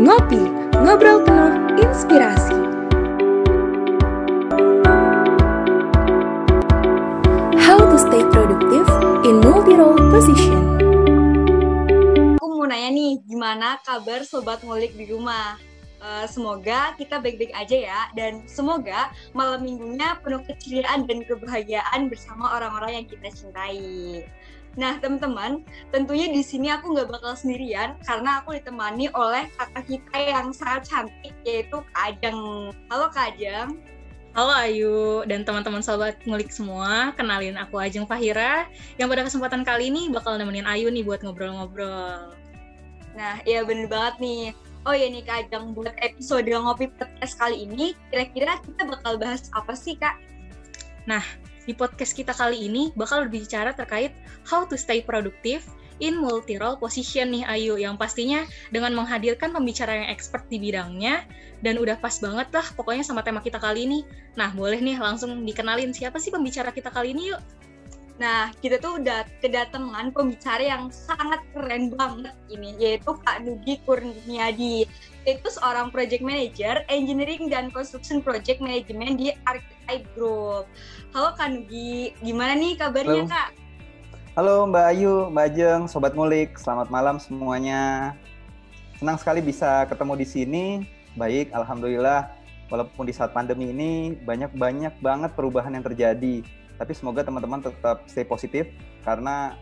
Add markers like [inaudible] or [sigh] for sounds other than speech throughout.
Ngopi, ngobrol penuh inspirasi. How to stay productive in multi-role position. Aku mau nanya nih, gimana kabar sobat ngulik di rumah? Uh, semoga kita baik-baik aja ya, dan semoga malam minggunya penuh keceriaan dan kebahagiaan bersama orang-orang yang kita cintai. Nah, teman-teman, tentunya di sini aku nggak bakal sendirian karena aku ditemani oleh kakak kita yang sangat cantik yaitu Kak Ajeng. Halo Kak Ajeng. Halo Ayu dan teman-teman sobat ngulik semua, kenalin aku Ajeng Fahira yang pada kesempatan kali ini bakal nemenin Ayu nih buat ngobrol-ngobrol. Nah, iya bener banget nih. Oh ya nih Kak Ajeng, buat episode Ngopi Podcast kali ini, kira-kira kita bakal bahas apa sih Kak? Nah, di podcast kita kali ini bakal berbicara terkait how to stay productive in multi-role position nih Ayu yang pastinya dengan menghadirkan pembicara yang expert di bidangnya dan udah pas banget lah pokoknya sama tema kita kali ini. Nah, boleh nih langsung dikenalin siapa sih pembicara kita kali ini yuk? Nah, kita tuh udah kedatangan pembicara yang sangat keren banget ini, yaitu Kak Nugi Kurniadi. Itu seorang project manager engineering dan construction project management di Archetype Group. Halo Kak Nugi, gimana nih kabarnya Halo. Kak? Halo Mbak Ayu, Mbak Ajeng, Sobat Ngulik, selamat malam semuanya. Senang sekali bisa ketemu di sini. Baik, Alhamdulillah. Walaupun di saat pandemi ini banyak-banyak banget perubahan yang terjadi. Tapi semoga teman-teman tetap stay positif karena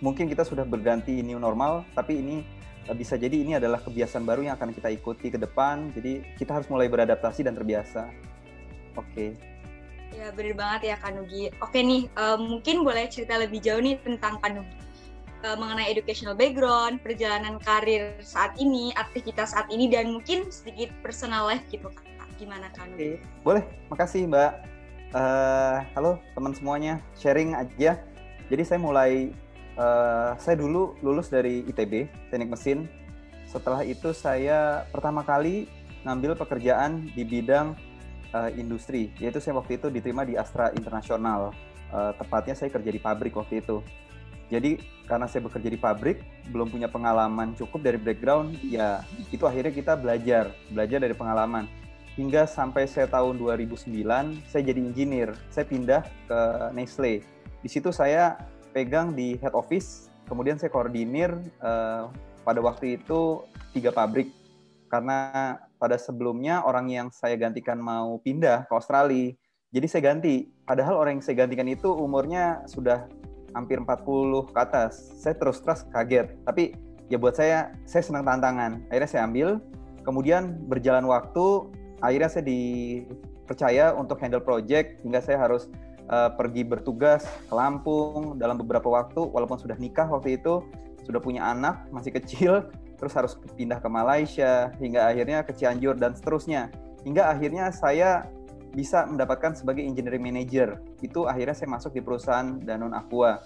mungkin kita sudah berganti new normal, tapi ini eh, bisa jadi ini adalah kebiasaan baru yang akan kita ikuti ke depan. Jadi kita harus mulai beradaptasi dan terbiasa. Oke. Ya bener banget ya Kak Nugi. Oke nih, eh, mungkin boleh cerita lebih jauh nih tentang Kak Nugi. Eh, mengenai educational background, perjalanan karir saat ini, aktivitas saat ini, dan mungkin sedikit personal life gitu Kak. Gimana Kak Nugi? Oke, boleh. Makasih Mbak. Eh, halo teman semuanya, sharing aja. Jadi saya mulai, eh, saya dulu lulus dari ITB, Teknik Mesin. Setelah itu saya pertama kali ngambil pekerjaan di bidang eh, industri, yaitu saya waktu itu diterima di Astra Internasional. Eh, tepatnya saya kerja di pabrik waktu itu. Jadi karena saya bekerja di pabrik, belum punya pengalaman cukup dari background, ya itu akhirnya kita belajar, belajar dari pengalaman hingga sampai saya tahun 2009 saya jadi engineer. Saya pindah ke Nestle. Di situ saya pegang di head office, kemudian saya koordinir eh, pada waktu itu tiga pabrik karena pada sebelumnya orang yang saya gantikan mau pindah ke Australia. Jadi saya ganti. Padahal orang yang saya gantikan itu umurnya sudah hampir 40 ke atas. Saya terus terus kaget. Tapi ya buat saya saya senang tantangan. Akhirnya saya ambil. Kemudian berjalan waktu akhirnya saya dipercaya untuk handle project hingga saya harus uh, pergi bertugas ke Lampung dalam beberapa waktu walaupun sudah nikah waktu itu sudah punya anak masih kecil [laughs] terus harus pindah ke Malaysia hingga akhirnya ke Cianjur dan seterusnya. Hingga akhirnya saya bisa mendapatkan sebagai engineering manager. Itu akhirnya saya masuk di perusahaan Danone Aqua.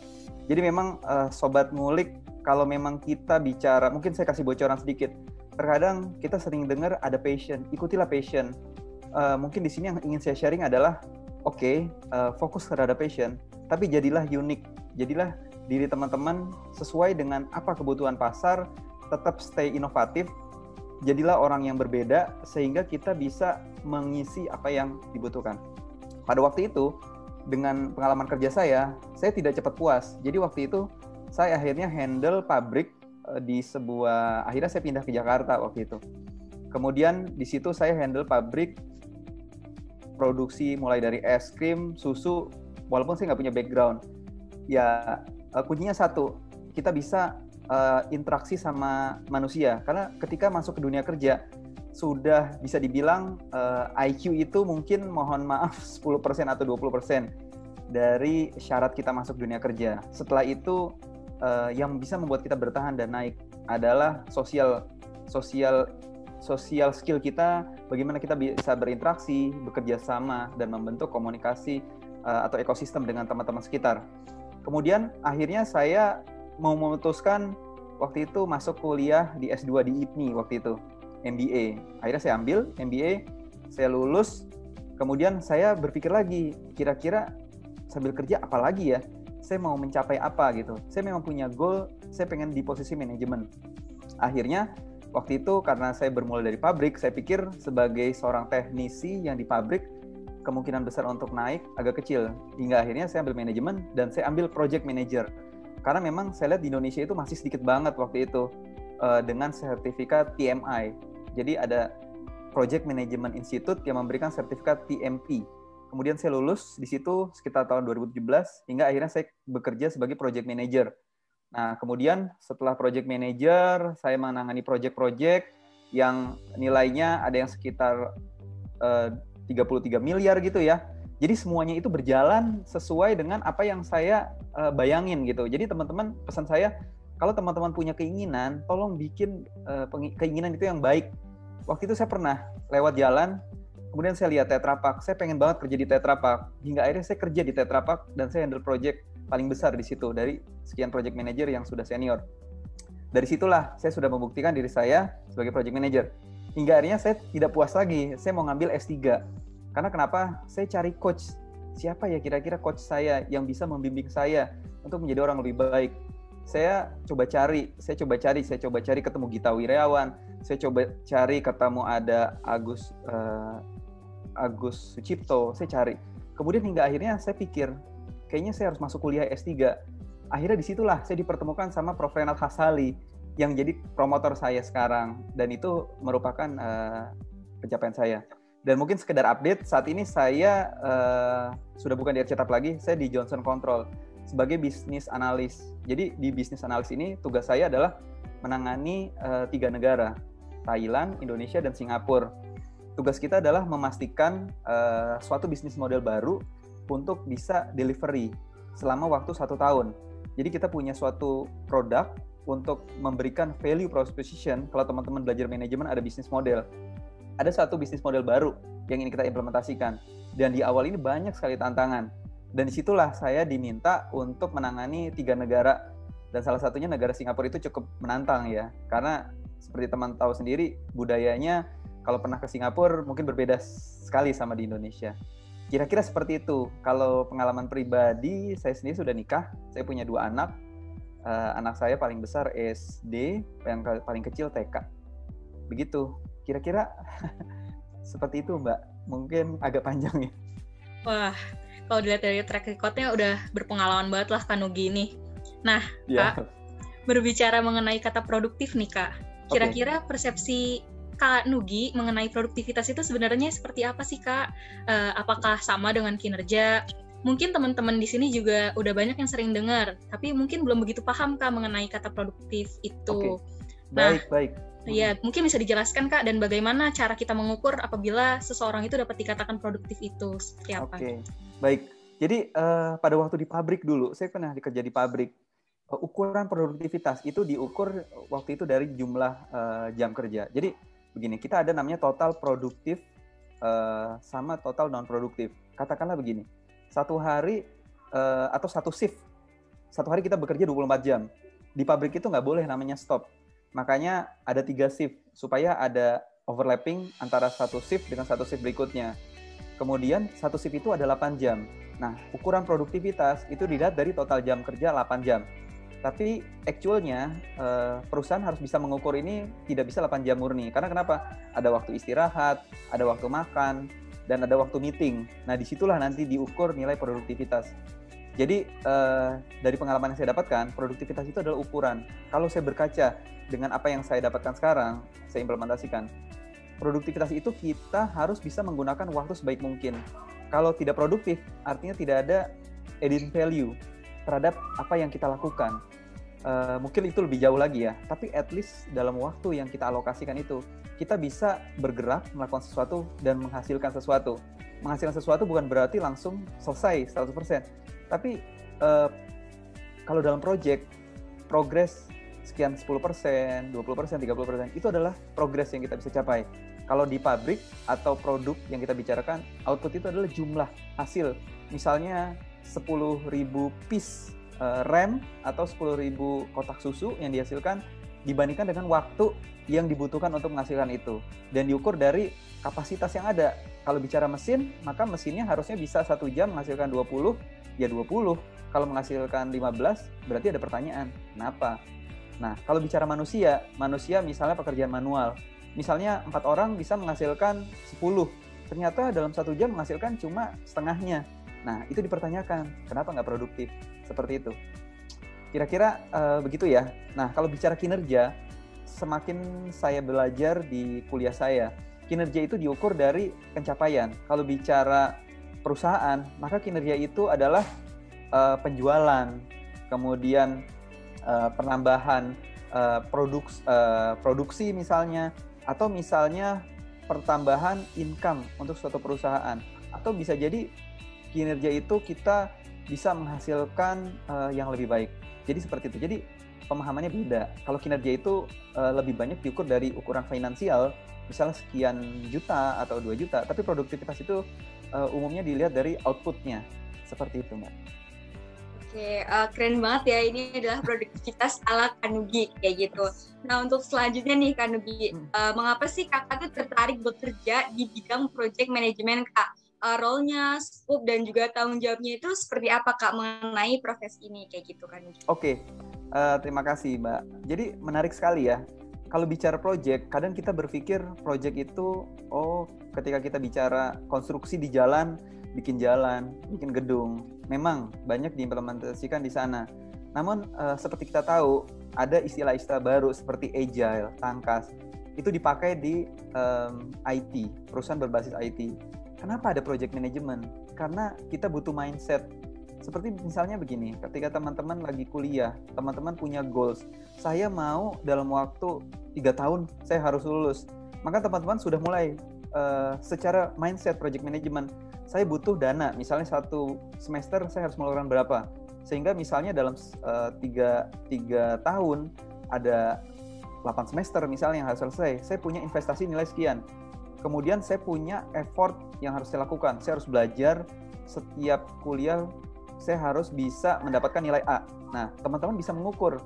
Jadi memang uh, sobat ngulik kalau memang kita bicara mungkin saya kasih bocoran sedikit terkadang kita sering dengar ada passion, ikutilah passion. Uh, mungkin di sini yang ingin saya sharing adalah, oke, okay, uh, fokus terhadap passion, tapi jadilah unik, jadilah diri teman-teman sesuai dengan apa kebutuhan pasar, tetap stay inovatif, jadilah orang yang berbeda sehingga kita bisa mengisi apa yang dibutuhkan. Pada waktu itu, dengan pengalaman kerja saya, saya tidak cepat puas. Jadi waktu itu saya akhirnya handle pabrik Eh, di sebuah akhirnya saya pindah ke Jakarta waktu itu. Kemudian di situ saya handle pabrik produksi mulai dari es krim, susu, walaupun saya nggak punya background. Ya uh, kuncinya satu, kita bisa uh, interaksi sama manusia karena ketika masuk ke dunia kerja sudah bisa dibilang uh, IQ itu mungkin mohon maaf [laughs] 10% atau 20% dari syarat kita masuk dunia kerja. Setelah itu uh, yang bisa membuat kita bertahan dan naik adalah sosial sosial sosial skill kita bagaimana kita bisa berinteraksi bekerja sama dan membentuk komunikasi uh, atau ekosistem dengan teman-teman sekitar. Kemudian akhirnya saya mau memutuskan waktu itu masuk kuliah di S2 di IPNI waktu itu MBA akhirnya saya ambil MBA saya lulus. Kemudian saya berpikir lagi kira-kira sambil kerja apa lagi ya saya mau mencapai apa gitu. Saya memang punya goal, saya pengen di posisi manajemen. Akhirnya waktu itu karena saya bermula dari pabrik, saya pikir sebagai seorang teknisi yang di pabrik kemungkinan besar untuk naik agak kecil. Hingga akhirnya saya ambil manajemen dan saya ambil project manager. Karena memang saya lihat di Indonesia itu masih sedikit banget waktu itu uh, dengan sertifikat TMI. Jadi ada Project Management Institute yang memberikan sertifikat TMP. Kemudian saya lulus di situ sekitar tahun 2017 hingga akhirnya saya bekerja sebagai project manager Nah, kemudian setelah project manager, saya menangani project-project yang nilainya ada yang sekitar eh, uh, 33 miliar gitu ya. Jadi semuanya itu berjalan sesuai dengan apa yang saya uh, bayangin gitu. Jadi teman-teman pesan saya, kalau teman-teman punya keinginan, tolong bikin uh, keinginan itu yang baik. Waktu itu saya pernah lewat jalan, kemudian saya lihat Tetra Pak. Saya pengen banget kerja di Tetra Pak. Hingga akhirnya saya kerja di Tetra Pak dan saya handle project paling besar di situ dari sekian project manager yang sudah senior. Dari situlah saya sudah membuktikan diri saya sebagai project manager. Hingga akhirnya saya tidak puas lagi, saya mau ngambil S3. Karena kenapa? Saya cari coach. Siapa ya kira-kira coach saya yang bisa membimbing saya untuk menjadi orang lebih baik? Saya coba cari, saya coba cari, saya coba cari ketemu Gita Wiryawan, saya coba cari ketemu ada Agus uh, Agus Sucipto, saya cari. Kemudian hingga akhirnya saya pikir, kayaknya saya harus masuk kuliah S3. Akhirnya di situlah saya dipertemukan sama Prof. Renat Hasali yang jadi promotor saya sekarang dan itu merupakan uh, pencapaian saya. Dan mungkin sekedar update, saat ini saya uh, sudah bukan di RCTAP lagi, saya di Johnson Control sebagai bisnis analis. Jadi di bisnis analis ini tugas saya adalah menangani uh, tiga negara, Thailand, Indonesia, dan Singapura. Tugas kita adalah memastikan uh, suatu bisnis model baru untuk bisa delivery selama waktu satu tahun. Jadi kita punya suatu produk untuk memberikan value proposition. Kalau teman-teman belajar manajemen ada bisnis model. Ada satu bisnis model baru yang ingin kita implementasikan. Dan di awal ini banyak sekali tantangan. Dan di situlah saya diminta untuk menangani tiga negara. Dan salah satunya negara Singapura itu cukup menantang ya. Karena seperti teman tahu sendiri, budayanya kalau pernah ke Singapura mungkin berbeda sekali sama di Indonesia. Kira-kira seperti itu. Kalau pengalaman pribadi, saya sendiri sudah nikah. Saya punya dua anak. Uh, anak saya paling besar SD, yang paling kecil TK. Begitu. Kira-kira [laughs] seperti itu, Mbak. Mungkin agak panjang ya. Wah, kalau dilihat dari track recordnya udah berpengalaman banget lah Kanugi ini. Nah, ya. Kak, berbicara mengenai kata produktif nih Kak. Kira-kira okay. persepsi Kak Nugi mengenai produktivitas itu sebenarnya seperti apa sih Kak? Uh, apakah sama dengan kinerja? Mungkin teman-teman di sini juga udah banyak yang sering dengar, tapi mungkin belum begitu paham Kak mengenai kata produktif itu. Okay. Baik, nah, baik. Ya, mungkin bisa dijelaskan Kak dan bagaimana cara kita mengukur apabila seseorang itu dapat dikatakan produktif itu seperti apa? Oke, okay. baik. Jadi uh, pada waktu di pabrik dulu, saya pernah kerja di pabrik. Uh, ukuran produktivitas itu diukur waktu itu dari jumlah uh, jam kerja. Jadi begini, kita ada namanya total produktif uh, sama total non produktif. Katakanlah begini, satu hari uh, atau satu shift, satu hari kita bekerja 24 jam. Di pabrik itu nggak boleh namanya stop. Makanya ada tiga shift supaya ada overlapping antara satu shift dengan satu shift berikutnya. Kemudian satu shift itu ada 8 jam. Nah, ukuran produktivitas itu dilihat dari total jam kerja 8 jam. Tapi actualnya uh, perusahaan harus bisa mengukur ini tidak bisa 8 jam murni. Karena kenapa? Ada waktu istirahat, ada waktu makan, dan ada waktu meeting. Nah di situlah nanti diukur nilai produktivitas. Jadi uh, dari pengalaman yang saya dapatkan, produktivitas itu adalah ukuran. Kalau saya berkaca dengan apa yang saya dapatkan sekarang, saya implementasikan. Produktivitas itu kita harus bisa menggunakan waktu sebaik mungkin. Kalau tidak produktif, artinya tidak ada added value terhadap apa yang kita lakukan. Uh, mungkin itu lebih jauh lagi ya, tapi at least dalam waktu yang kita alokasikan itu, kita bisa bergerak, melakukan sesuatu, dan menghasilkan sesuatu. Menghasilkan sesuatu bukan berarti langsung selesai 100%, tapi uh, kalau dalam project, progres sekian 10%, 20%, 30%, itu adalah progres yang kita bisa capai. Kalau di pabrik atau produk yang kita bicarakan, output itu adalah jumlah hasil. Misalnya 10.000 piece uh, rem atau 10.000 kotak susu yang dihasilkan dibandingkan dengan waktu yang dibutuhkan untuk menghasilkan itu dan diukur dari kapasitas yang ada. Kalau bicara mesin, maka mesinnya harusnya bisa satu jam menghasilkan 20, ya 20. Kalau menghasilkan 15, berarti ada pertanyaan, kenapa? Nah, kalau bicara manusia, manusia misalnya pekerjaan manual, misalnya empat orang bisa menghasilkan 10, ternyata dalam satu jam menghasilkan cuma setengahnya. Nah, itu dipertanyakan, kenapa nggak produktif? Seperti itu. Kira-kira uh, begitu ya. Nah, kalau bicara kinerja, semakin saya belajar di kuliah saya, kinerja itu diukur dari pencapaian. Kalau bicara perusahaan, maka kinerja itu adalah uh, penjualan, kemudian uh, penambahan uh, produk, uh, produksi misalnya, atau misalnya pertambahan income untuk suatu perusahaan, atau bisa jadi kinerja itu kita bisa menghasilkan uh, yang lebih baik. Jadi seperti itu. Jadi pemahamannya beda. Kalau kinerja itu uh, lebih banyak diukur dari ukuran finansial, misalnya sekian juta atau 2 juta, tapi produktivitas itu uh, umumnya dilihat dari outputnya. Seperti itu, Mbak. Oke, uh, keren banget ya. Ini adalah produktivitas ala Kanugi kayak gitu. Nah, untuk selanjutnya nih Kanugi, hmm. uh, mengapa sih kakak tuh tertarik bekerja di bidang project management kak? Uh, role-nya, scope dan juga tanggung jawabnya itu seperti apa kak mengenai profesi ini kayak gitu kan? Oke, okay. uh, terima kasih Mbak. Jadi menarik sekali ya. Kalau bicara project, kadang kita berpikir project itu, oh ketika kita bicara konstruksi di jalan, bikin jalan, bikin gedung, memang banyak diimplementasikan di sana. Namun uh, seperti kita tahu ada istilah-istilah baru seperti agile, tangkas. Itu dipakai di um, IT, perusahaan berbasis IT. Kenapa ada project management? Karena kita butuh mindset. Seperti misalnya begini, ketika teman-teman lagi kuliah, teman-teman punya goals. Saya mau dalam waktu tiga tahun saya harus lulus. Maka teman-teman sudah mulai uh, secara mindset project management saya butuh dana misalnya satu semester saya harus mengeluarkan berapa sehingga misalnya dalam uh, tiga, tiga tahun ada 8 semester misalnya yang harus selesai saya punya investasi nilai sekian kemudian saya punya effort yang harus saya lakukan saya harus belajar setiap kuliah saya harus bisa mendapatkan nilai A nah teman-teman bisa mengukur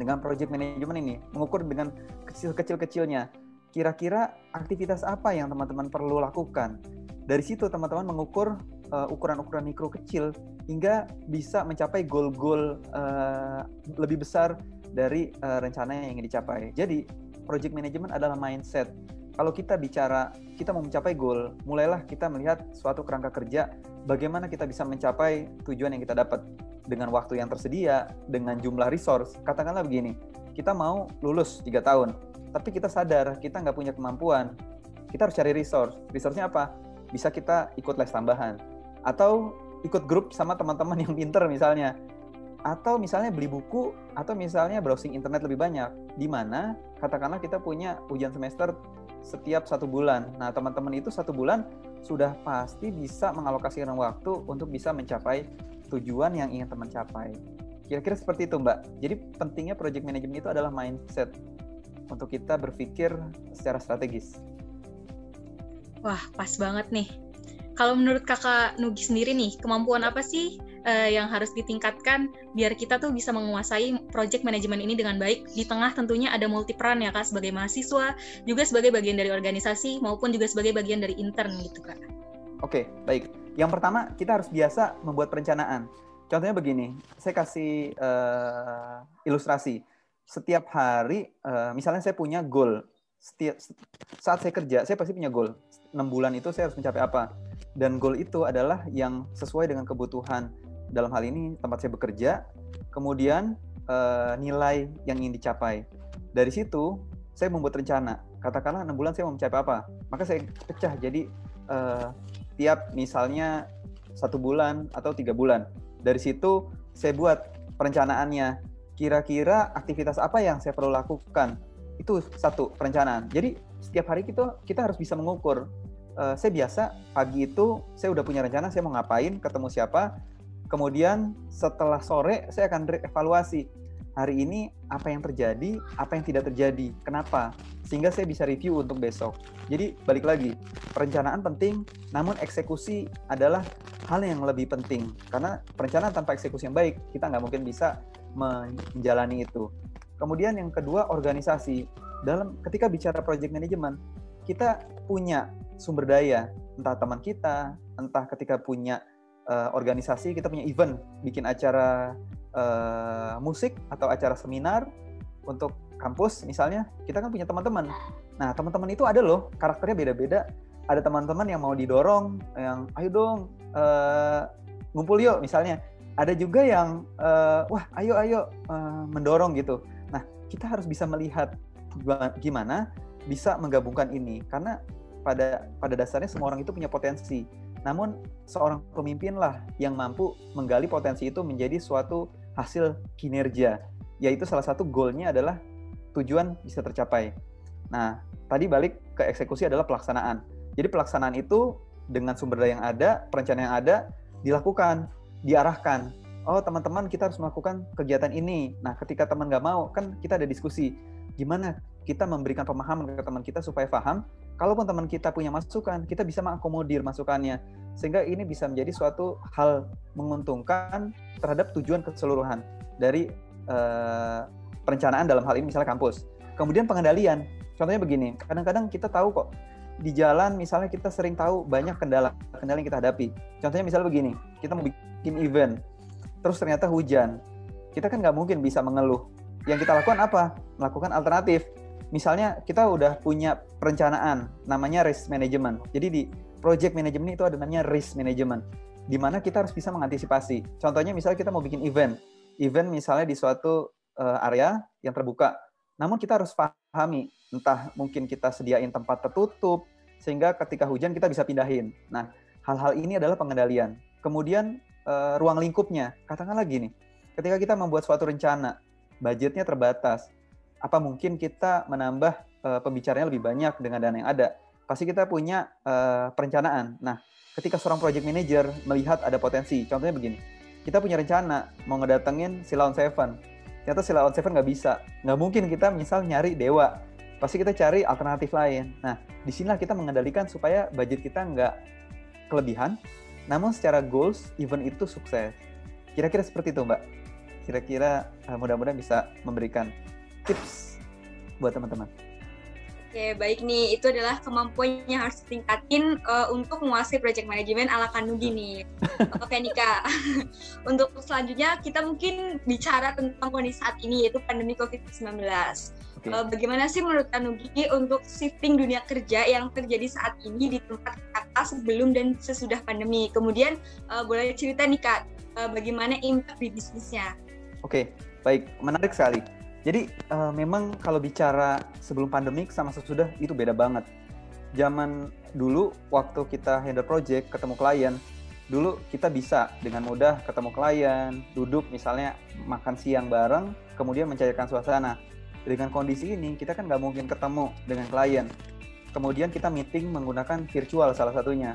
dengan project management ini mengukur dengan kecil-kecil-kecilnya kira-kira aktivitas apa yang teman-teman perlu lakukan dari situ teman-teman mengukur uh, ukuran-ukuran mikro kecil hingga bisa mencapai goal-goal uh, lebih besar dari uh, rencana yang ingin dicapai. Jadi, project management adalah mindset. Kalau kita bicara kita mau mencapai goal, mulailah kita melihat suatu kerangka kerja bagaimana kita bisa mencapai tujuan yang kita dapat dengan waktu yang tersedia, dengan jumlah resource. Katakanlah begini, kita mau lulus tiga tahun, tapi kita sadar kita nggak punya kemampuan. Kita harus cari resource. Resource-nya apa? bisa kita ikut les tambahan atau ikut grup sama teman-teman yang pinter misalnya atau misalnya beli buku atau misalnya browsing internet lebih banyak di mana katakanlah kita punya ujian semester setiap satu bulan. Nah teman-teman itu satu bulan sudah pasti bisa mengalokasikan waktu untuk bisa mencapai tujuan yang ingin teman capai. Kira-kira seperti itu mbak. Jadi pentingnya project management itu adalah mindset untuk kita berpikir secara strategis. Wah, pas banget nih. Kalau menurut kakak Nugi sendiri nih, kemampuan apa sih uh, yang harus ditingkatkan biar kita tuh bisa menguasai project management ini dengan baik di tengah tentunya ada multi peran ya kak sebagai mahasiswa, juga sebagai bagian dari organisasi maupun juga sebagai bagian dari intern gitu kak. Oke, baik. Yang pertama kita harus biasa membuat perencanaan. Contohnya begini, saya kasih uh, ilustrasi. Setiap hari, uh, misalnya saya punya goal. Setiap saat saya kerja, saya pasti punya goal enam bulan itu saya harus mencapai apa dan goal itu adalah yang sesuai dengan kebutuhan dalam hal ini tempat saya bekerja kemudian uh, nilai yang ingin dicapai. Dari situ saya membuat rencana. Katakanlah enam bulan saya mau mencapai apa maka saya pecah jadi uh, tiap misalnya satu bulan atau tiga bulan. Dari situ saya buat perencanaannya. Kira-kira aktivitas apa yang saya perlu lakukan? Itu satu perencanaan. Jadi setiap hari kita kita harus bisa mengukur. Uh, saya biasa pagi itu saya udah punya rencana saya mau ngapain, ketemu siapa. Kemudian setelah sore saya akan reevaluasi. Hari ini apa yang terjadi, apa yang tidak terjadi, kenapa, sehingga saya bisa review untuk besok. Jadi balik lagi, perencanaan penting, namun eksekusi adalah hal yang lebih penting. Karena perencanaan tanpa eksekusi yang baik kita nggak mungkin bisa menjalani itu. Kemudian yang kedua organisasi. Dalam ketika bicara project management kita punya sumber daya. Entah teman kita entah ketika punya uh, organisasi kita punya event bikin acara uh, musik atau acara seminar untuk kampus misalnya kita kan punya teman-teman. Nah teman-teman itu ada loh karakternya beda-beda. Ada teman-teman yang mau didorong, yang ayo dong uh, ngumpul yuk misalnya. Ada juga yang uh, wah ayo ayo uh, mendorong gitu. Nah kita harus bisa melihat gimana bisa menggabungkan ini karena pada pada dasarnya semua orang itu punya potensi. Namun seorang pemimpin lah yang mampu menggali potensi itu menjadi suatu hasil kinerja. Yaitu salah satu goalnya adalah tujuan bisa tercapai. Nah, tadi balik ke eksekusi adalah pelaksanaan. Jadi pelaksanaan itu dengan sumber daya yang ada, perencanaan yang ada, dilakukan, diarahkan. Oh teman-teman kita harus melakukan kegiatan ini. Nah ketika teman nggak mau, kan kita ada diskusi. Gimana kita memberikan pemahaman ke teman kita supaya paham kalaupun teman kita punya masukan, kita bisa mengakomodir masukannya. Sehingga ini bisa menjadi suatu hal menguntungkan terhadap tujuan keseluruhan dari uh, perencanaan dalam hal ini misalnya kampus. Kemudian pengendalian. Contohnya begini, kadang-kadang kita tahu kok di jalan misalnya kita sering tahu banyak kendala kendala yang kita hadapi. Contohnya misalnya begini, kita mau bikin event, terus ternyata hujan. Kita kan nggak mungkin bisa mengeluh. Yang kita lakukan apa? Melakukan alternatif misalnya kita udah punya perencanaan namanya risk management. Jadi di project management itu ada namanya risk management di mana kita harus bisa mengantisipasi. Contohnya misalnya kita mau bikin event. Event misalnya di suatu uh, area yang terbuka. Namun kita harus pahami entah mungkin kita sediain tempat tertutup sehingga ketika hujan kita bisa pindahin. Nah, hal-hal ini adalah pengendalian. Kemudian uh, ruang lingkupnya, katakanlah gini. Ketika kita membuat suatu rencana, budgetnya terbatas apa mungkin kita menambah uh, pembicaranya lebih banyak dengan dana yang ada? Pasti kita punya uh, perencanaan. Nah, ketika seorang project manager melihat ada potensi, contohnya begini, kita punya rencana mau ngedatengin Silaon Seven, ternyata Silaon Seven nggak bisa, nggak mungkin kita misal nyari dewa, pasti kita cari alternatif lain. Nah, di sinilah kita mengendalikan supaya budget kita nggak kelebihan, namun secara goals event itu sukses. Kira-kira seperti itu, Mbak. Kira-kira uh, mudah-mudahan bisa memberikan tips buat teman-teman? Oke, baik nih. Itu adalah kemampuan yang harus ditingkatin uh, untuk menguasai project management ala Kanugi nih. Oke nih Kak. [laughs] untuk selanjutnya kita mungkin bicara tentang kondisi saat ini yaitu pandemi COVID-19. Okay. Uh, bagaimana sih menurut Kanugi untuk shifting dunia kerja yang terjadi saat ini di tempat kata sebelum dan sesudah pandemi? Kemudian uh, boleh cerita nih Kak, uh, bagaimana impact di bisnisnya? Oke, okay, baik. Menarik sekali jadi uh, memang kalau bicara sebelum pandemik sama sesudah itu beda banget. Zaman dulu waktu kita handle project ketemu klien, dulu kita bisa dengan mudah ketemu klien, duduk misalnya makan siang bareng, kemudian mencairkan suasana. Dengan kondisi ini kita kan nggak mungkin ketemu dengan klien. Kemudian kita meeting menggunakan virtual salah satunya.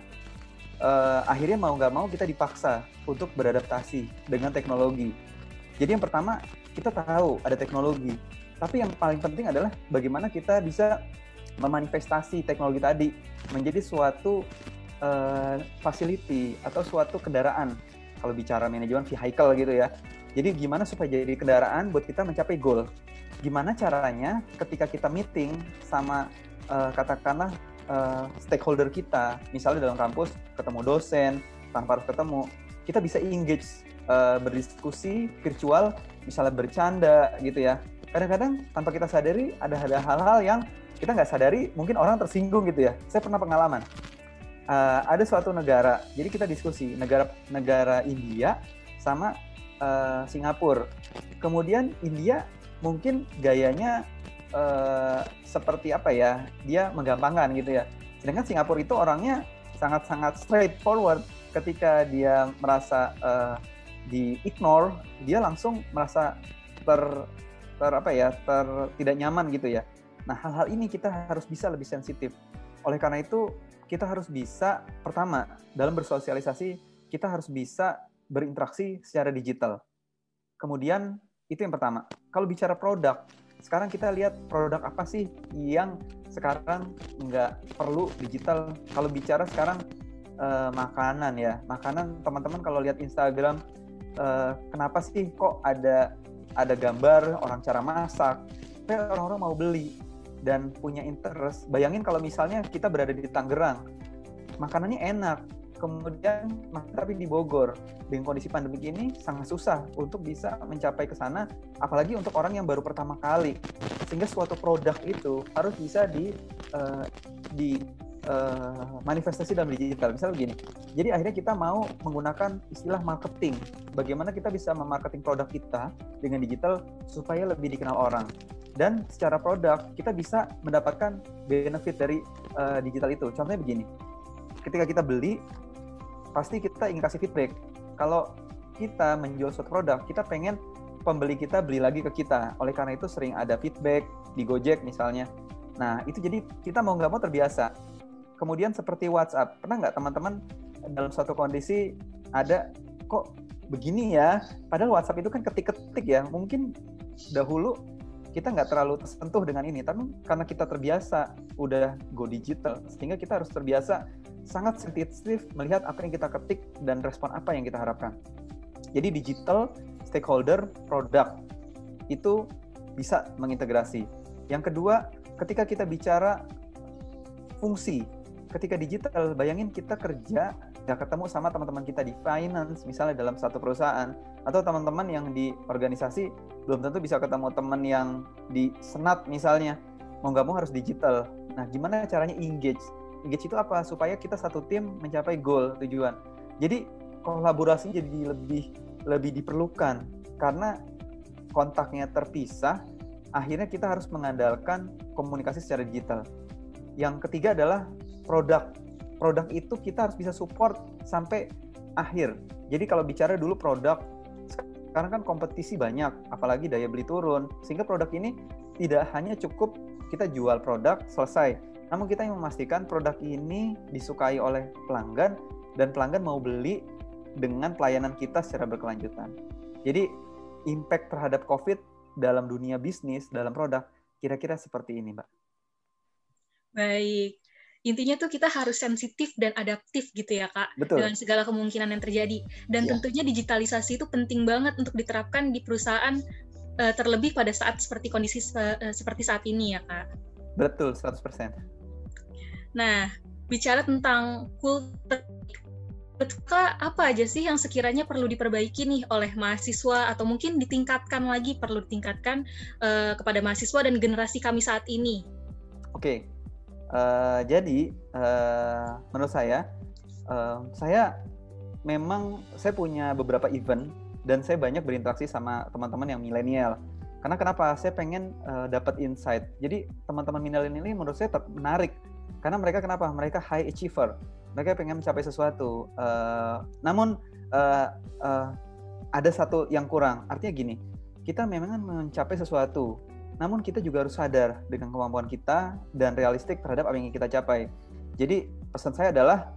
Uh, akhirnya mau nggak mau kita dipaksa untuk beradaptasi dengan teknologi. Jadi yang pertama kita tahu ada teknologi, tapi yang paling penting adalah bagaimana kita bisa memanifestasi teknologi tadi menjadi suatu uh, facility atau suatu kendaraan. Kalau bicara manajemen vehicle gitu ya. Jadi gimana supaya jadi kendaraan buat kita mencapai goal? Gimana caranya ketika kita meeting sama uh, katakanlah uh, stakeholder kita, misalnya dalam kampus ketemu dosen tanpa harus ketemu, kita bisa engage uh, berdiskusi virtual misalnya bercanda gitu ya. Kadang-kadang tanpa kita sadari ada hal-hal yang kita nggak sadari mungkin orang tersinggung gitu ya. Saya pernah pengalaman. Uh, ada suatu negara jadi kita diskusi negara negara India sama uh, Singapura. Kemudian India mungkin gayanya uh, seperti apa ya dia menggampangkan gitu ya. Sedangkan Singapura itu orangnya sangat-sangat straightforward ketika dia merasa uh, di ignore dia langsung merasa ter ter apa ya ter tidak nyaman gitu ya. Nah hal-hal ini kita harus bisa lebih sensitif. Oleh karena itu kita harus bisa pertama dalam bersosialisasi kita harus bisa berinteraksi secara digital. Kemudian itu yang pertama. Kalau bicara produk sekarang kita lihat produk apa sih yang sekarang nggak perlu digital? Kalau bicara sekarang eh, makanan ya. Makanan teman-teman kalau lihat Instagram uh, kenapa sih kok ada ada gambar orang cara masak, tapi orang-orang mau beli dan punya interest. Bayangin kalau misalnya kita berada di Tangerang, makanannya enak, kemudian tapi di Bogor. Dengan kondisi pandemi ini sangat susah untuk bisa mencapai ke sana apalagi untuk orang yang baru pertama kali. Sehingga suatu produk itu harus bisa di uh, di uh, manifestasi dalam digital misal begini jadi akhirnya kita mau menggunakan istilah marketing bagaimana kita bisa memarketing produk kita dengan digital supaya lebih dikenal orang dan secara produk kita bisa mendapatkan benefit dari uh, digital itu. Contohnya begini, ketika kita beli pasti kita ingin kasih feedback. Kalau kita menjual suatu produk, kita pengen pembeli kita beli lagi ke kita. Oleh karena itu sering ada feedback di Gojek misalnya. Nah itu jadi kita mau nggak mau terbiasa. Kemudian seperti WhatsApp, pernah nggak teman-teman dalam suatu kondisi ada kok begini ya? Padahal WhatsApp itu kan ketik-ketik ya. Mungkin dahulu kita nggak terlalu tersentuh dengan ini, tapi karena kita terbiasa udah go digital, sehingga kita harus terbiasa sangat sensitif melihat apa yang kita ketik dan respon apa yang kita harapkan. Jadi digital, stakeholder, produk itu bisa mengintegrasi. Yang kedua, ketika kita bicara fungsi, ketika digital, bayangin kita kerja nggak ketemu sama teman-teman kita di finance misalnya dalam satu perusahaan atau teman-teman yang di organisasi belum tentu bisa ketemu teman yang di senat misalnya. Mau nggak mau harus digital. Nah gimana caranya engage? Engage itu apa? Supaya kita satu tim mencapai goal tujuan. Jadi kolaborasi jadi lebih lebih diperlukan. Karena kontaknya terpisah akhirnya kita harus mengandalkan komunikasi secara digital. Yang ketiga adalah produk produk itu kita harus bisa support sampai akhir. Jadi kalau bicara dulu produk, sekarang kan kompetisi banyak, apalagi daya beli turun, sehingga produk ini tidak hanya cukup kita jual produk selesai, namun kita yang memastikan produk ini disukai oleh pelanggan dan pelanggan mau beli dengan pelayanan kita secara berkelanjutan. Jadi impact terhadap COVID dalam dunia bisnis, dalam produk, kira-kira seperti ini, Mbak. Baik, intinya tuh kita harus sensitif dan adaptif gitu ya kak Betul. dengan segala kemungkinan yang terjadi dan ya. tentunya digitalisasi itu penting banget untuk diterapkan di perusahaan uh, terlebih pada saat seperti kondisi uh, seperti saat ini ya kak betul 100% nah bicara tentang kultur Kak, apa aja sih yang sekiranya perlu diperbaiki nih oleh mahasiswa atau mungkin ditingkatkan lagi perlu ditingkatkan uh, kepada mahasiswa dan generasi kami saat ini? Oke, Uh, jadi uh, menurut saya, uh, saya memang saya punya beberapa event dan saya banyak berinteraksi sama teman-teman yang milenial. Karena kenapa? Saya pengen uh, dapat insight. Jadi teman-teman milenial ini menurut saya menarik karena mereka kenapa? Mereka high achiever. Mereka pengen mencapai sesuatu. Uh, namun uh, uh, ada satu yang kurang. Artinya gini, kita memang mencapai sesuatu namun kita juga harus sadar dengan kemampuan kita dan realistik terhadap apa yang kita capai. Jadi pesan saya adalah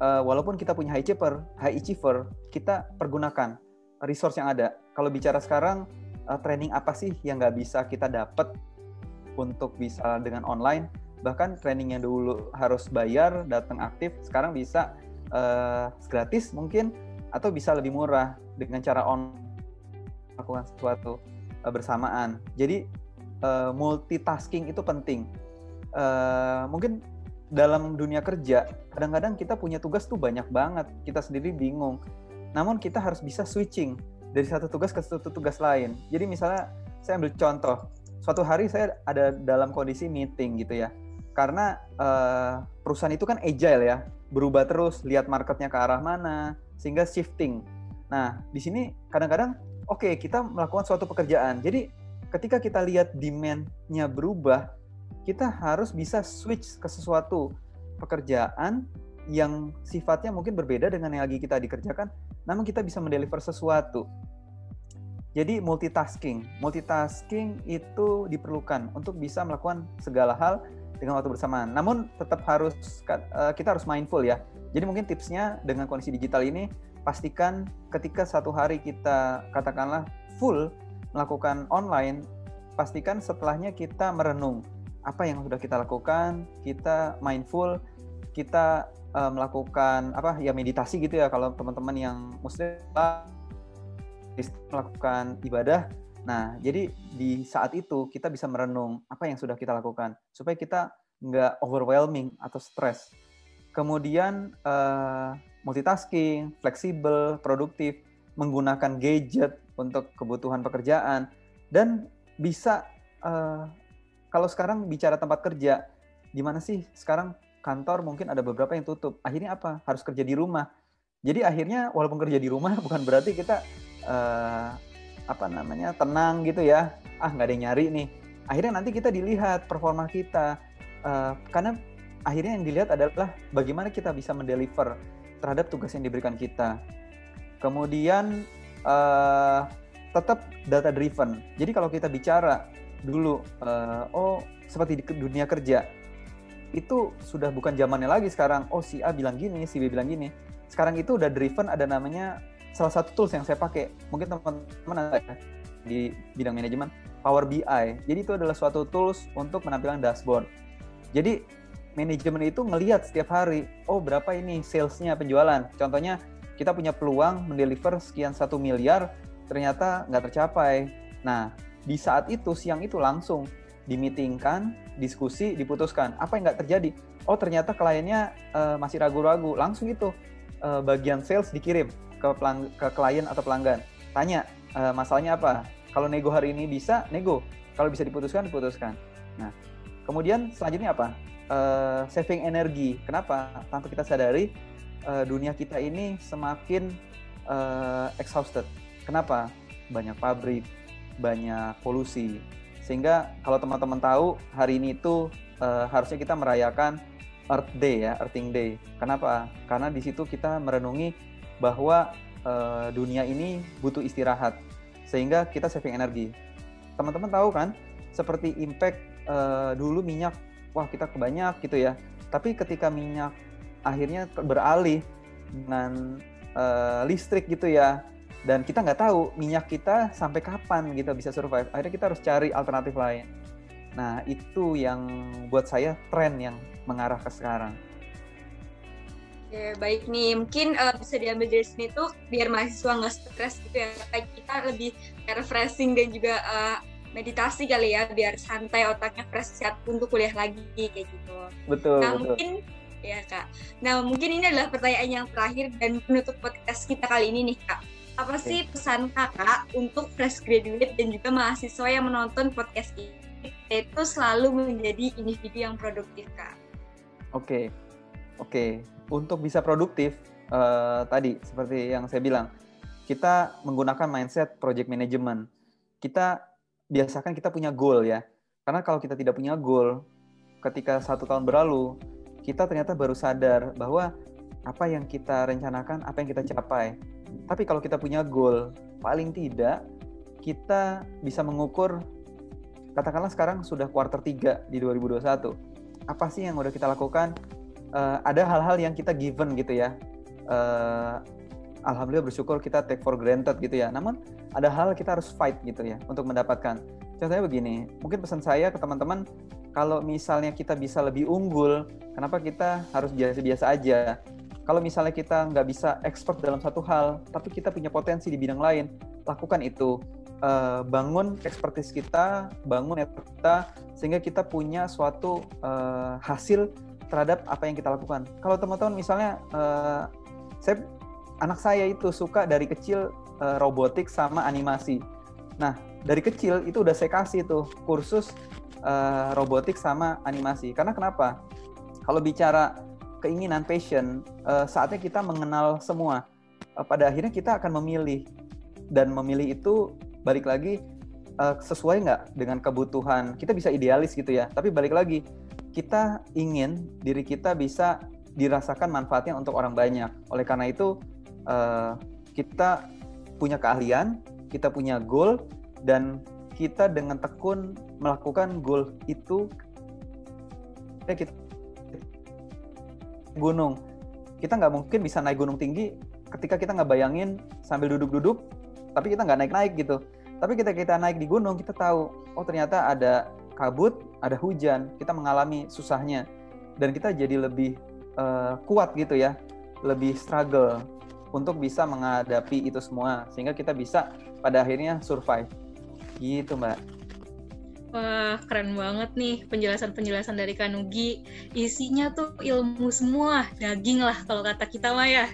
uh, walaupun kita punya high achiever, high achiever, kita pergunakan resource yang ada. Kalau bicara sekarang uh, training apa sih yang nggak bisa kita dapat untuk bisa dengan online? Bahkan training yang dulu harus bayar, datang aktif, sekarang bisa uh, gratis mungkin atau bisa lebih murah dengan cara on melakukan sesuatu bersamaan. Jadi uh, multitasking itu penting. Uh, mungkin dalam dunia kerja kadang-kadang kita punya tugas tuh banyak banget, kita sendiri bingung. Namun kita harus bisa switching dari satu tugas ke satu tugas lain. Jadi misalnya saya ambil contoh, suatu hari saya ada dalam kondisi meeting gitu ya. Karena uh, perusahaan itu kan agile ya, berubah terus, lihat marketnya ke arah mana, sehingga shifting. Nah, di sini kadang-kadang oke okay, kita melakukan suatu pekerjaan. Jadi ketika kita lihat demand-nya berubah, kita harus bisa switch ke sesuatu pekerjaan yang sifatnya mungkin berbeda dengan yang lagi kita dikerjakan, namun kita bisa mendeliver sesuatu. Jadi multitasking, multitasking itu diperlukan untuk bisa melakukan segala hal dengan waktu bersamaan. Namun tetap harus eh, kita harus mindful ya. Jadi mungkin tipsnya dengan kondisi digital ini pastikan ketika satu hari kita katakanlah full melakukan online, pastikan setelahnya kita merenung apa yang sudah kita lakukan, kita mindful, kita uh, melakukan apa ya meditasi gitu ya kalau teman-teman yang muslim melakukan ibadah. Nah, jadi di saat itu kita bisa merenung apa yang sudah kita lakukan supaya kita nggak overwhelming atau stres. Kemudian uh, multitasking, fleksibel, produktif, menggunakan gadget untuk kebutuhan pekerjaan, dan bisa uh, kalau sekarang bicara tempat kerja, gimana sih sekarang kantor mungkin ada beberapa yang tutup. Akhirnya apa? Harus kerja di rumah. Jadi akhirnya walaupun kerja di rumah [laughs] bukan berarti kita uh, apa namanya tenang gitu ya. Ah nggak ada yang nyari nih. Akhirnya nanti kita dilihat performa kita. Uh, karena akhirnya yang dilihat adalah bagaimana kita bisa mendeliver terhadap tugas yang diberikan kita. Kemudian uh, tetap data driven. Jadi kalau kita bicara dulu, uh, oh seperti di dunia kerja itu sudah bukan zamannya lagi sekarang. Oh si A bilang gini, si B bilang gini. Sekarang itu udah driven ada namanya salah satu tools yang saya pakai. Mungkin teman-teman ada ya, di bidang manajemen Power BI. Jadi itu adalah suatu tools untuk menampilkan dashboard. Jadi manajemen itu ngelihat setiap hari, oh berapa ini salesnya penjualan. Contohnya kita punya peluang mendeliver sekian satu miliar, ternyata nggak tercapai. Nah di saat itu siang itu langsung dimitingkan, diskusi, diputuskan. Apa yang nggak terjadi? Oh ternyata kliennya uh, masih ragu-ragu. Langsung itu uh, bagian sales dikirim ke, pelang ke klien atau pelanggan. Tanya uh, masalahnya apa? Kalau nego hari ini bisa, nego. Kalau bisa diputuskan, diputuskan. Nah, kemudian selanjutnya apa? uh, saving energi. Kenapa? Tanpa kita sadari uh, dunia kita ini semakin uh, exhausted. Kenapa? Banyak pabrik, banyak polusi. Sehingga kalau teman-teman tahu hari ini itu uh, harusnya kita merayakan Earth Day ya, Earthing Day. Kenapa? Karena di situ kita merenungi bahwa uh, dunia ini butuh istirahat sehingga kita saving energi. Teman-teman tahu kan, seperti impact uh, dulu minyak wah kita kebanyak gitu ya. Tapi ketika minyak akhirnya beralih dengan uh, listrik gitu ya, dan kita nggak tahu minyak kita sampai kapan kita bisa survive. Akhirnya kita harus cari alternatif lain. Nah itu yang buat saya tren yang mengarah ke sekarang. Oke, baik nih. Mungkin uh, bisa diambil dari sini tuh biar mahasiswa nggak stres gitu ya. Kayak kita lebih refreshing dan juga uh, meditasi kali ya biar santai otaknya fresh siap untuk kuliah lagi kayak gitu. Betul. Nah betul. mungkin ya kak. Nah mungkin ini adalah pertanyaan yang terakhir dan penutup podcast kita kali ini nih kak. Apa sih pesan kakak untuk fresh graduate dan juga mahasiswa yang menonton podcast ini? Itu selalu menjadi individu yang produktif kak. Oke, okay. oke. Okay. Untuk bisa produktif uh, tadi seperti yang saya bilang, kita menggunakan mindset project management. Kita biasakan kita punya goal ya. Karena kalau kita tidak punya goal, ketika satu tahun berlalu, kita ternyata baru sadar bahwa apa yang kita rencanakan, apa yang kita capai. Tapi kalau kita punya goal, paling tidak kita bisa mengukur, katakanlah sekarang sudah kuarter 3 di 2021. Apa sih yang udah kita lakukan? Uh, ada hal-hal yang kita given gitu ya. Uh, alhamdulillah bersyukur kita take for granted gitu ya. Namun ada hal kita harus fight gitu ya untuk mendapatkan. Contohnya begini, mungkin pesan saya ke teman-teman kalau misalnya kita bisa lebih unggul, kenapa kita harus biasa-biasa aja? Kalau misalnya kita nggak bisa expert dalam satu hal, tapi kita punya potensi di bidang lain, lakukan itu. Uh, bangun expertise kita, bangun network kita, sehingga kita punya suatu uh, hasil terhadap apa yang kita lakukan. Kalau teman-teman misalnya, uh, saya anak saya itu suka dari kecil uh, robotik sama animasi. Nah, dari kecil itu udah saya kasih tuh kursus uh, robotik sama animasi. Karena kenapa? Kalau bicara keinginan passion, uh, saatnya kita mengenal semua. Uh, pada akhirnya kita akan memilih dan memilih itu balik lagi uh, sesuai nggak dengan kebutuhan. Kita bisa idealis gitu ya, tapi balik lagi kita ingin diri kita bisa dirasakan manfaatnya untuk orang banyak. Oleh karena itu uh, kita punya keahlian, kita punya goal, dan kita dengan tekun melakukan goal itu ya kita gunung. Kita nggak mungkin bisa naik gunung tinggi ketika kita nggak bayangin sambil duduk-duduk tapi kita nggak naik-naik gitu. Tapi kita kita naik di gunung kita tahu oh ternyata ada kabut ada hujan kita mengalami susahnya. Dan kita jadi lebih uh, kuat gitu ya lebih struggle untuk bisa menghadapi itu semua sehingga kita bisa pada akhirnya survive gitu mbak Wah, keren banget nih penjelasan-penjelasan dari Kanugi. Isinya tuh ilmu semua, daging lah kalau kata kita mah ya.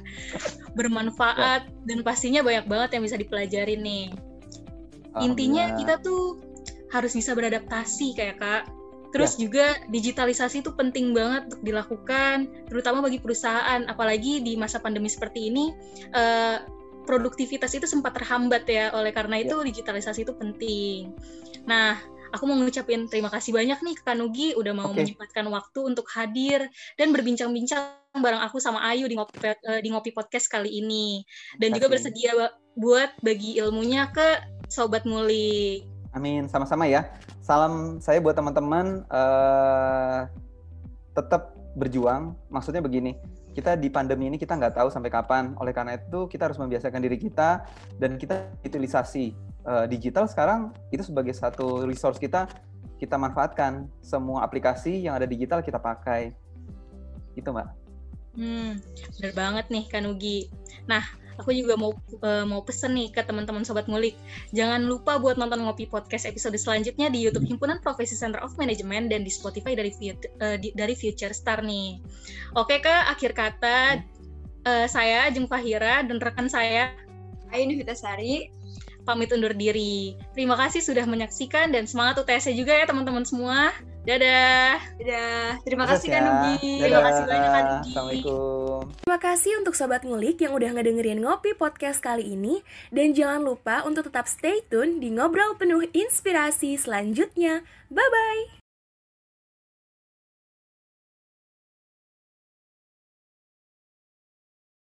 Bermanfaat ya. dan pastinya banyak banget yang bisa dipelajari nih. Intinya kita tuh harus bisa beradaptasi kayak Kak. Terus ya. juga digitalisasi itu penting banget untuk dilakukan, terutama bagi perusahaan, apalagi di masa pandemi seperti ini. Uh, produktivitas itu sempat terhambat ya, oleh karena itu ya. digitalisasi itu penting. Nah, aku mau ngucapin terima kasih banyak nih ke Kanugi udah mau okay. menyempatkan waktu untuk hadir dan berbincang-bincang bareng aku sama Ayu di ngopi uh, di ngopi podcast kali ini dan juga bersedia buat bagi ilmunya ke sobat mulik. Amin, sama-sama ya. Salam saya buat teman-teman uh, tetap berjuang. Maksudnya begini, kita di pandemi ini kita nggak tahu sampai kapan. Oleh karena itu kita harus membiasakan diri kita dan kita utilisasi uh, digital sekarang itu sebagai satu resource kita kita manfaatkan semua aplikasi yang ada digital kita pakai itu mbak. Hmm, benar banget nih Kanugi. Nah, aku juga mau uh, mau pesen nih ke teman-teman sobat ngulik. Jangan lupa buat nonton ngopi podcast episode selanjutnya di YouTube Himpunan Profesi Center of Management dan di Spotify dari uh, di, dari Future Star nih. Oke ke akhir kata uh, saya Jeng Fahira dan rekan saya Ayu Vitasari pamit undur diri. Terima kasih sudah menyaksikan dan semangat UTS juga ya teman-teman semua. Dadah. Dadah. Terima kasih ya. Nugi. Terima kasih banyak Nugi. Assalamualaikum. Terima kasih untuk sobat ngulik yang udah ngedengerin ngopi podcast kali ini dan jangan lupa untuk tetap stay tune di ngobrol penuh inspirasi selanjutnya. Bye bye.